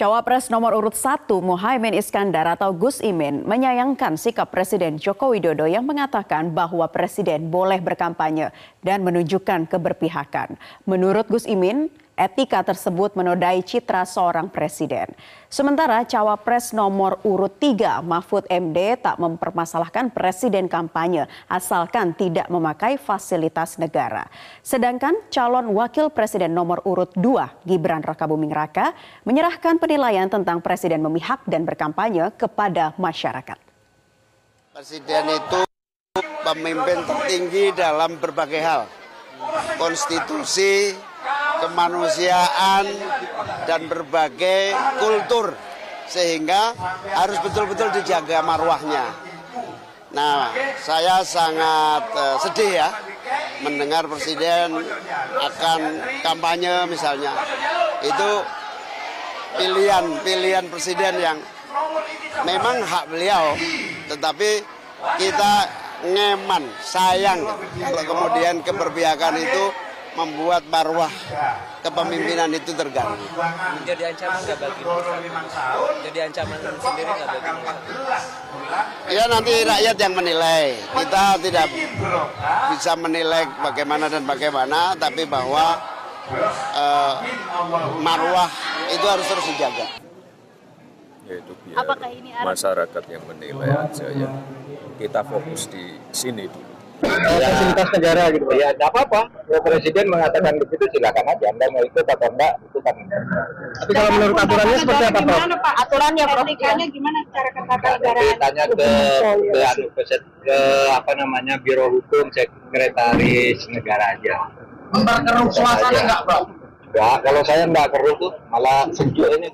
Cawapres nomor urut 1 Muhaimin Iskandar atau Gus Imin menyayangkan sikap Presiden Joko Widodo yang mengatakan bahwa Presiden boleh berkampanye dan menunjukkan keberpihakan. Menurut Gus Imin, etika tersebut menodai citra seorang presiden. Sementara cawapres nomor urut 3 Mahfud MD tak mempermasalahkan presiden kampanye asalkan tidak memakai fasilitas negara. Sedangkan calon wakil presiden nomor urut 2 Gibran Rakabuming Raka menyerahkan penilaian tentang presiden memihak dan berkampanye kepada masyarakat. Presiden itu pemimpin tertinggi dalam berbagai hal. Konstitusi, kemanusiaan dan berbagai kultur sehingga harus betul-betul dijaga marwahnya. Nah, saya sangat uh, sedih ya mendengar presiden akan kampanye misalnya. Itu pilihan-pilihan presiden yang memang hak beliau, tetapi kita ngeman, sayang kalau kemudian keberpihakan itu membuat marwah kepemimpinan itu terganggu. Jadi ancaman nggak bagi Jadi ancaman sendiri nggak bagi Ya nanti rakyat yang menilai. Kita tidak bisa menilai bagaimana dan bagaimana, tapi bahwa uh, marwah itu harus terus dijaga. Yaitu biar masyarakat yang menilai aja ya. Kita fokus di sini dulu fasilitas negara gitu ya tidak apa-apa. Ya, presiden mengatakan begitu silakan aja. Anda mau ikut atau enggak itu kan. Tapi kalau menurut aturannya seperti apa gimana, Pak? aturannya etikanya gimana cara ketatanegaraan tanya ke ke, anu, ke, ke apa namanya biro hukum sekretaris negara aja. Memperkeruh suasana enggak bro? Enggak, kalau saya enggak keruh tuh malah sejuk ini